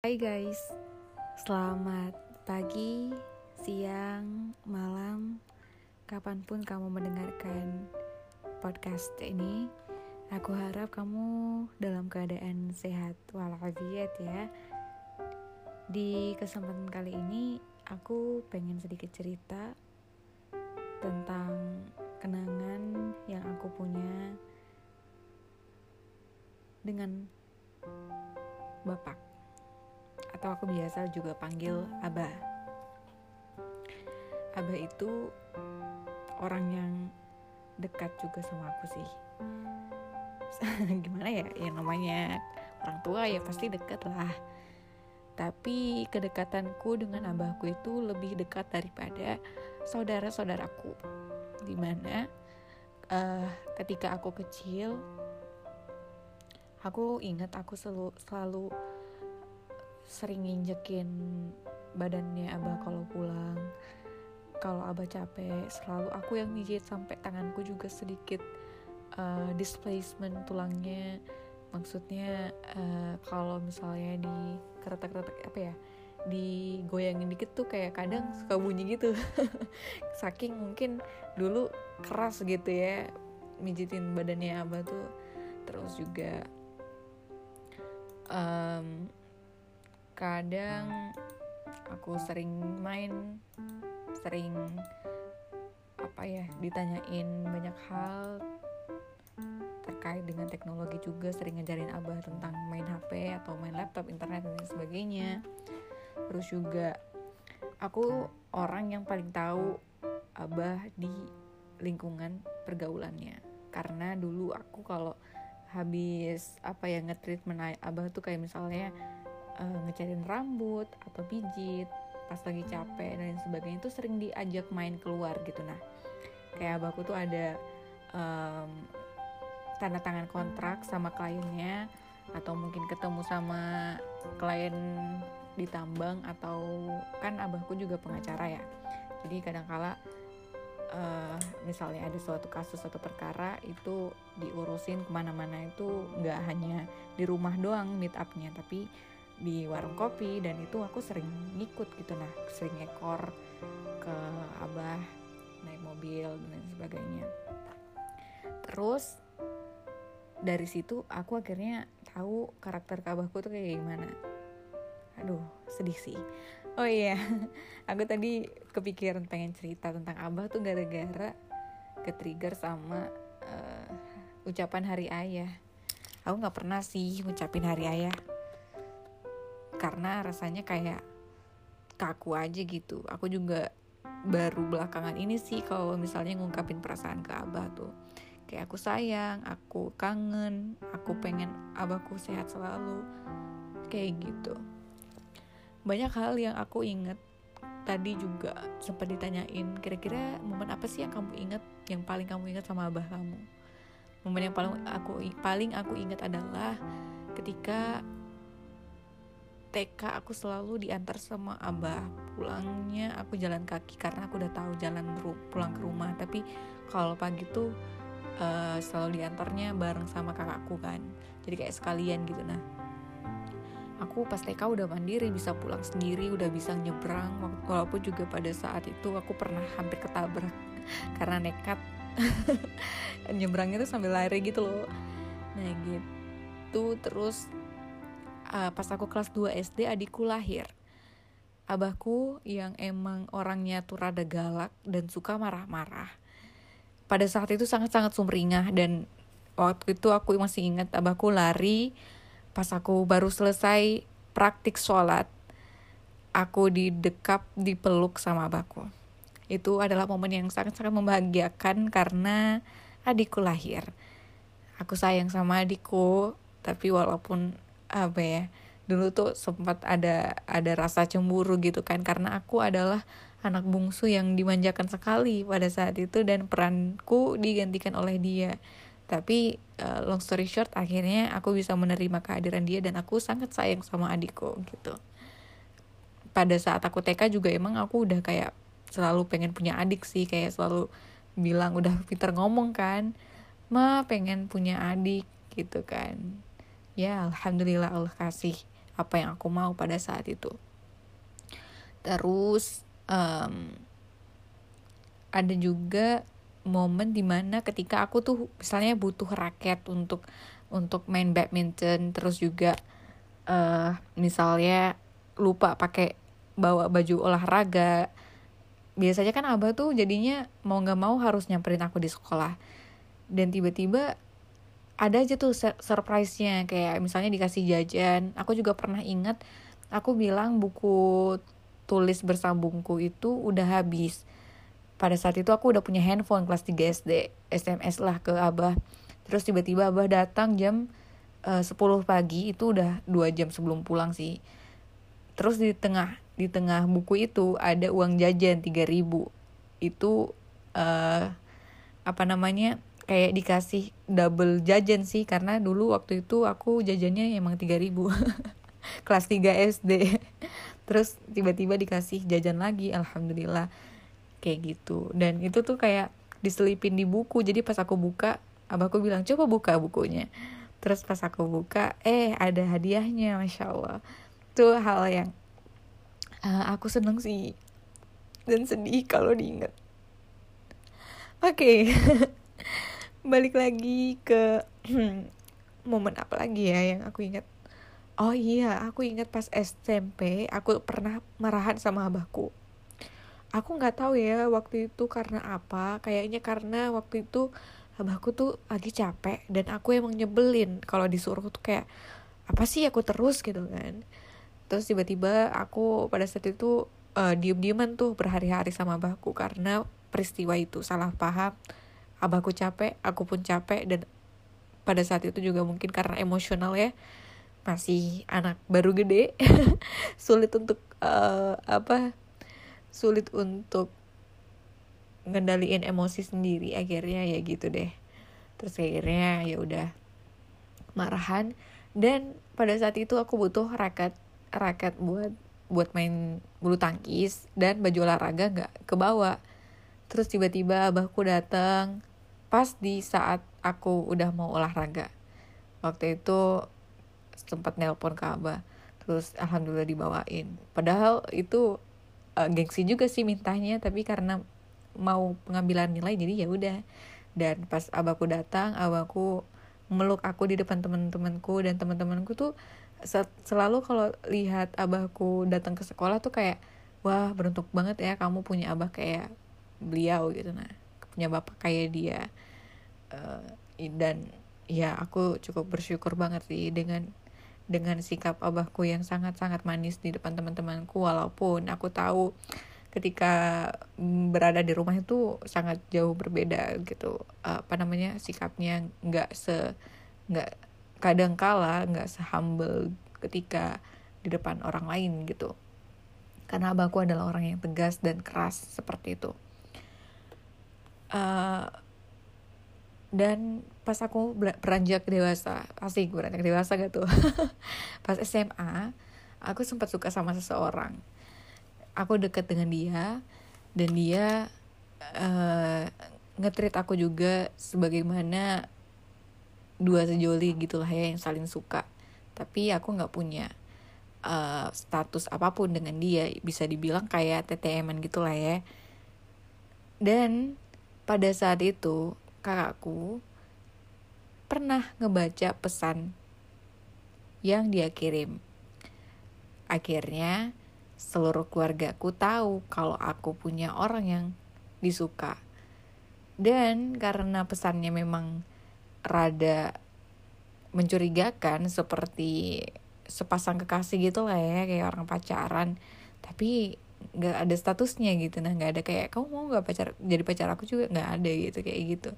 Hai guys, selamat pagi, siang, malam, kapan pun kamu mendengarkan podcast ini. Aku harap kamu dalam keadaan sehat walafiat ya. Di kesempatan kali ini, aku pengen sedikit cerita tentang kenangan yang aku punya dengan bapak atau aku biasa juga panggil Abah. Abah itu orang yang dekat juga sama aku sih. Gimana ya, yang namanya orang tua ya pasti dekat lah. Tapi kedekatanku dengan abahku itu lebih dekat daripada saudara-saudaraku. Di mana uh, ketika aku kecil, aku ingat aku selalu, selalu sering nginjekin badannya abah kalau pulang. Kalau abah capek selalu aku yang mijit sampai tanganku juga sedikit uh, displacement tulangnya. Maksudnya uh, kalau misalnya di keretak-keretak apa ya digoyangin dikit tuh kayak kadang suka bunyi gitu. Saking mungkin dulu keras gitu ya mijitin badannya abah tuh. Terus juga um, kadang aku sering main sering apa ya ditanyain banyak hal terkait dengan teknologi juga sering ngajarin abah tentang main HP atau main laptop internet dan sebagainya. Terus juga aku orang yang paling tahu abah di lingkungan pergaulannya. Karena dulu aku kalau habis apa ya nge-treatment abah tuh kayak misalnya uh, ngecarin rambut atau pijit pas lagi capek dan sebagainya itu sering diajak main keluar gitu. Nah kayak abahku tuh ada um, tanda tangan kontrak sama kliennya atau mungkin ketemu sama klien di tambang atau kan abahku juga pengacara ya. Jadi kadangkala uh, misalnya ada suatu kasus atau perkara itu diurusin ke mana-mana itu nggak hanya di rumah doang meet upnya tapi di warung kopi dan itu aku sering ngikut gitu. Nah sering ekor ke abah naik mobil dan sebagainya. Terus dari situ aku akhirnya tahu karakter abahku tuh kayak gimana. Aduh sedih sih. Oh iya aku tadi kepikiran pengen cerita tentang abah tuh gara-gara ke trigger sama uh, ucapan hari ayah. Aku nggak pernah sih ngucapin hari ayah karena rasanya kayak kaku aja gitu. Aku juga baru belakangan ini sih kalau misalnya ngungkapin perasaan ke abah tuh. Kayak aku sayang aku kangen aku pengen abahku sehat selalu. Kayak gitu. Banyak hal yang aku inget tadi juga sempat ditanyain kira-kira momen apa sih yang kamu inget yang paling kamu ingat sama abah kamu? Momen yang paling aku paling aku ingat adalah ketika TK aku selalu diantar sama abah. Pulangnya aku jalan kaki karena aku udah tahu jalan pulang ke rumah. Tapi kalau pagi tuh uh, selalu diantarnya bareng sama kakakku kan. Jadi kayak sekalian gitu. Nah aku pas TK udah mandiri bisa pulang sendiri udah bisa nyebrang. Walaupun juga pada saat itu aku pernah hampir ketabrak karena nekat. Nyebrangnya tuh sambil lari gitu loh. Nah gitu. Terus uh, pas aku kelas 2 SD adikku lahir. Abahku yang emang orangnya tuh rada galak dan suka marah-marah. Pada saat itu sangat-sangat sumringah dan waktu itu aku masih ingat abahku lari pas aku baru selesai praktik sholat. Aku didekap, dipeluk sama abahku. Itu adalah momen yang sangat-sangat membahagiakan karena adikku lahir. Aku sayang sama adikku, tapi walaupun apa ya dulu tuh sempat ada ada rasa cemburu gitu kan karena aku adalah anak bungsu yang dimanjakan sekali pada saat itu dan peranku digantikan oleh dia. Tapi uh, long story short akhirnya aku bisa menerima kehadiran dia dan aku sangat sayang sama adikku gitu. Pada saat aku TK juga emang aku udah kayak selalu pengen punya adik sih kayak selalu bilang udah pinter ngomong kan ma pengen punya adik gitu kan ya alhamdulillah Allah kasih apa yang aku mau pada saat itu. Terus um, ada juga momen di mana ketika aku tuh misalnya butuh raket untuk untuk main badminton terus juga uh, misalnya lupa pakai bawa baju olahraga biasanya kan abah tuh jadinya mau nggak mau harus nyamperin aku di sekolah. Dan tiba-tiba ada aja tuh surprise-nya kayak misalnya dikasih jajan. Aku juga pernah ingat aku bilang buku tulis bersambungku itu udah habis. Pada saat itu aku udah punya handphone kelas 3 SD SMS lah ke abah. Terus tiba-tiba abah datang jam eh, uh, 10 pagi itu udah dua jam sebelum pulang sih. Terus di tengah di tengah buku itu ada uang jajan 3000 itu uh, apa namanya kayak dikasih double jajan sih karena dulu waktu itu aku jajannya emang 3000 kelas 3 SD terus tiba-tiba dikasih jajan lagi alhamdulillah. Kayak gitu. Dan itu tuh kayak diselipin di buku. Jadi pas aku buka abahku bilang coba buka bukunya. Terus pas aku buka eh ada hadiahnya masya allah. Tuh hal yang uh, aku seneng sih. Dan sedih kalau diinget oke. balik lagi ke momen apa lagi ya yang aku ingat? Oh iya aku ingat pas SMP aku pernah marahan sama abahku. Aku nggak tahu ya waktu itu karena apa kayaknya karena waktu itu abahku tuh lagi capek dan aku emang nyebelin kalau disuruh tuh kayak apa sih aku terus? gitu kan. Terus tiba-tiba aku pada saat itu uh, diem-dieman tuh berhari-hari sama abahku karena peristiwa itu salah paham abahku capek aku pun capek dan pada saat itu juga mungkin karena emosional ya masih anak baru gede sulit untuk uh, apa sulit untuk ngendaliin emosi sendiri akhirnya ya gitu deh. Terus akhirnya ya udah marahan dan pada saat itu aku butuh raket raket buat buat main bulu tangkis dan baju olahraga nggak kebawa. Terus tiba-tiba abahku datang pas di saat aku udah mau olahraga. Waktu itu sempat nelpon ke abah terus alhamdulillah dibawain. Padahal itu uh, gengsi juga sih mintanya tapi karena mau pengambilan nilai jadi ya udah. Dan pas abahku datang abahku meluk aku di depan teman-temanku dan teman-temanku tuh selalu kalau lihat abahku datang ke sekolah tuh kayak wah beruntung banget ya kamu punya abah kayak beliau gitu. Nah punya bapak kayak dia. Uh, dan ya aku cukup bersyukur banget sih dengan dengan sikap abahku yang sangat-sangat manis di depan teman-temanku. Walaupun aku tahu ketika berada di rumah itu sangat jauh berbeda gitu. Apa namanya sikapnya nggak se nggak kadang kala nggak sehumble ketika di depan orang lain gitu. Karena abahku adalah orang yang tegas dan keras seperti itu uh, dan pas aku beranjak dewasa asik beranjak dewasa gak tuh? Pas SMA aku sempat suka sama seseorang. Aku deket dengan dia dan dia uh, ngetrit aku juga sebagaimana dua sejoli gitulah ya yang saling suka. Tapi aku nggak punya uh, status apa pun dengan dia bisa dibilang kayak TTM-an gitulah ya. Dan pada saat itu kakakku pernah ngebaca pesan yang dia kirim. Akhirnya, seluruh keluargaku tahu kalau aku punya orang yang disuka. Dan karena pesannya memang rada mencurigakan seperti sepasang kekasih gitu lah ya, kayak orang pacaran. Tapi nggak ada statusnya gitu. Nah nggak ada kayak kamu mau nggak pacar jadi pacar aku juga nggak ada gitu kayak gitu.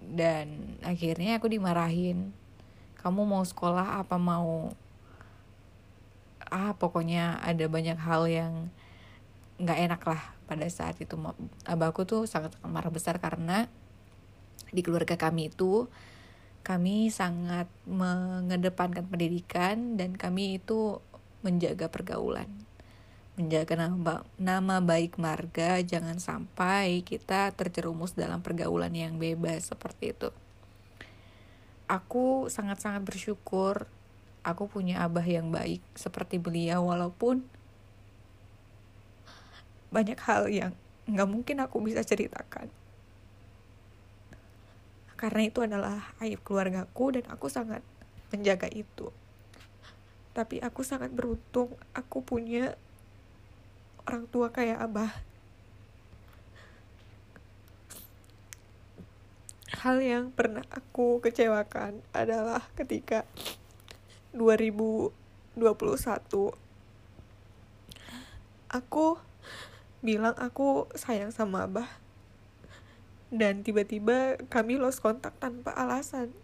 Dan akhirnya aku dimarahin. Kamu mau sekolah apa mau? Ah pokoknya ada banyak hal yang nggak enak lah pada saat itu. Abahku tuh sangat marah besar karena di keluarga kami itu kami sangat mengedepankan pendidikan dan kami itu menjaga pergaulan menjaga nama, nama baik marga jangan sampai kita terjerumus dalam pergaulan yang bebas seperti itu. Aku sangat-sangat bersyukur aku punya abah yang baik seperti beliau walaupun banyak hal yang nggak mungkin aku bisa ceritakan. Karena itu adalah aib keluargaku dan aku sangat menjaga itu. Tapi aku sangat beruntung aku punya orang tua kayak abah. Hal yang pernah aku kecewakan adalah ketika 2021 aku bilang aku sayang sama abah. Dan tiba-tiba kami lost kontak tanpa alasan.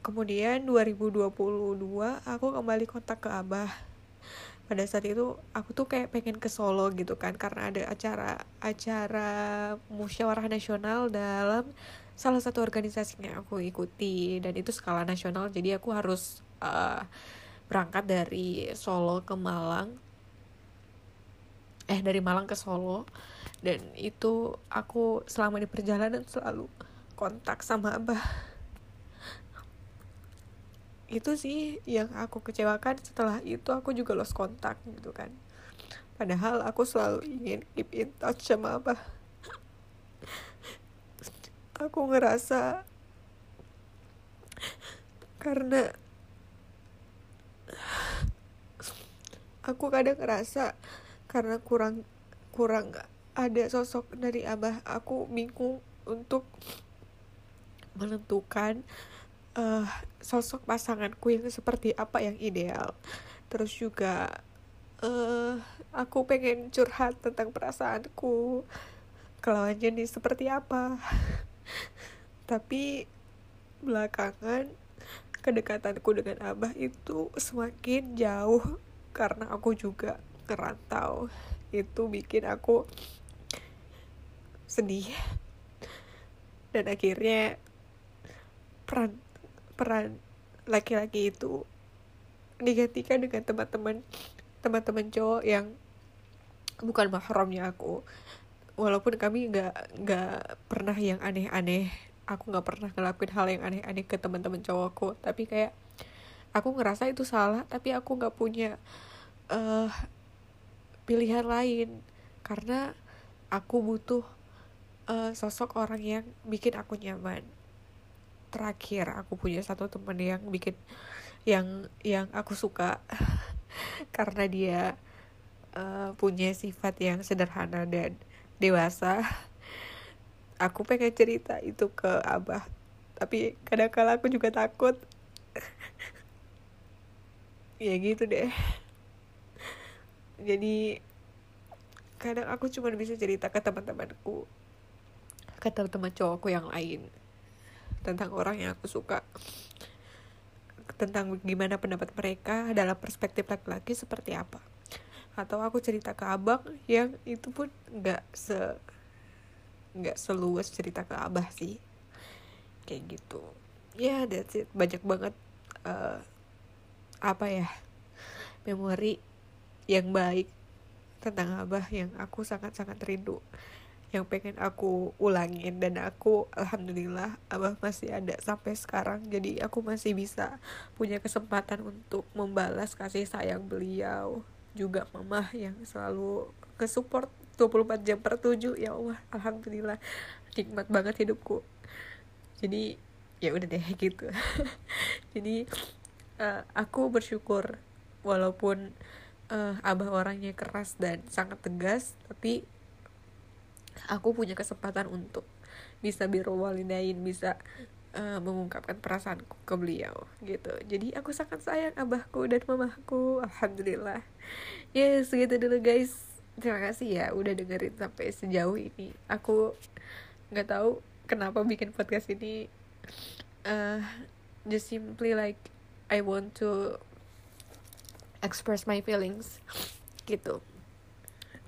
Kemudian 2022 aku kembali kontak ke abah pada saat itu aku tuh kayak pengen ke Solo gitu kan karena ada acara acara musyawarah nasional dalam salah satu organisasi yang aku ikuti dan itu skala nasional. Jadi aku harus uh, berangkat dari Solo ke Malang. Eh dari Malang ke Solo. Dan itu aku selama di perjalanan selalu kontak sama abah itu sih yang aku kecewakan. Setelah itu aku juga lost kontak gitu kan. Padahal aku selalu ingin keep in touch sama abah. Aku ngerasa karena aku kadang ngerasa karena kurang kurang ada sosok dari abah aku bingung untuk menentukan uh, sosok pasanganku yang seperti apa yang ideal. Terus juga uh, aku pengen curhat tentang perasaanku. Kalau jenis seperti apa? Tapi belakangan kedekatanku dengan abah itu semakin jauh karena aku juga ngerantau. Itu bikin aku sedih. Dan akhirnya peran peran laki-laki itu digantikan dengan teman-teman teman-teman cowok yang bukan mahramnya aku. Walaupun kami nggak nggak pernah yang aneh-aneh aku nggak pernah ngelakuin hal yang aneh-aneh ke teman-teman cowokku tapi kayak aku ngerasa itu salah tapi aku nggak punya uh, pilihan lain. Karena aku butuh uh, sosok orang yang bikin aku nyaman terakhir aku punya satu temen yang bikin yang yang aku suka. Karena dia uh, punya sifat yang sederhana dan dewasa. Aku pengen cerita itu ke abah. Tapi kadang kala aku juga takut. Ya gitu deh. Jadi kadang aku cuma bisa cerita ke teman-temanku ke teman-teman cowokku yang lain tentang orang yang aku suka. Tentang gimana pendapat mereka dalam perspektif laki-laki seperti apa. Atau aku cerita ke abang yang itu pun nggak se nggak seluas cerita ke abah sih. Kayak gitu. Ya yeah, that's it. Banyak banget uh, apa ya memori yang baik tentang abah yang aku sangat-sangat rindu yang pengen aku ulangin. Dan aku alhamdulillah abah masih ada sampai sekarang. Jadi aku masih bisa punya kesempatan untuk membalas kasih sayang beliau. Juga mama yang selalu ke support 24 jam per 7 ya Allah alhamdulillah. Nikmat banget hidupku. Jadi ya udah deh gitu. Jadi uh, aku bersyukur walaupun uh, abah orangnya keras dan sangat tegas tapi aku punya kesempatan untuk bisa birowalidain bisa uh, mengungkapkan perasaanku ke beliau gitu. Jadi aku sangat sayang abahku dan mamaku alhamdulillah. Yes, segitu dulu guys. Terima kasih ya udah dengerin sampai sejauh ini. Aku nggak tahu kenapa bikin podcast ini uh, just simply like I want to express my feelings gitu.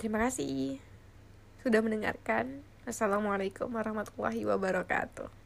Terima kasih sudah mendengarkan. Assalamualaikum warahmatullahi wabarakatuh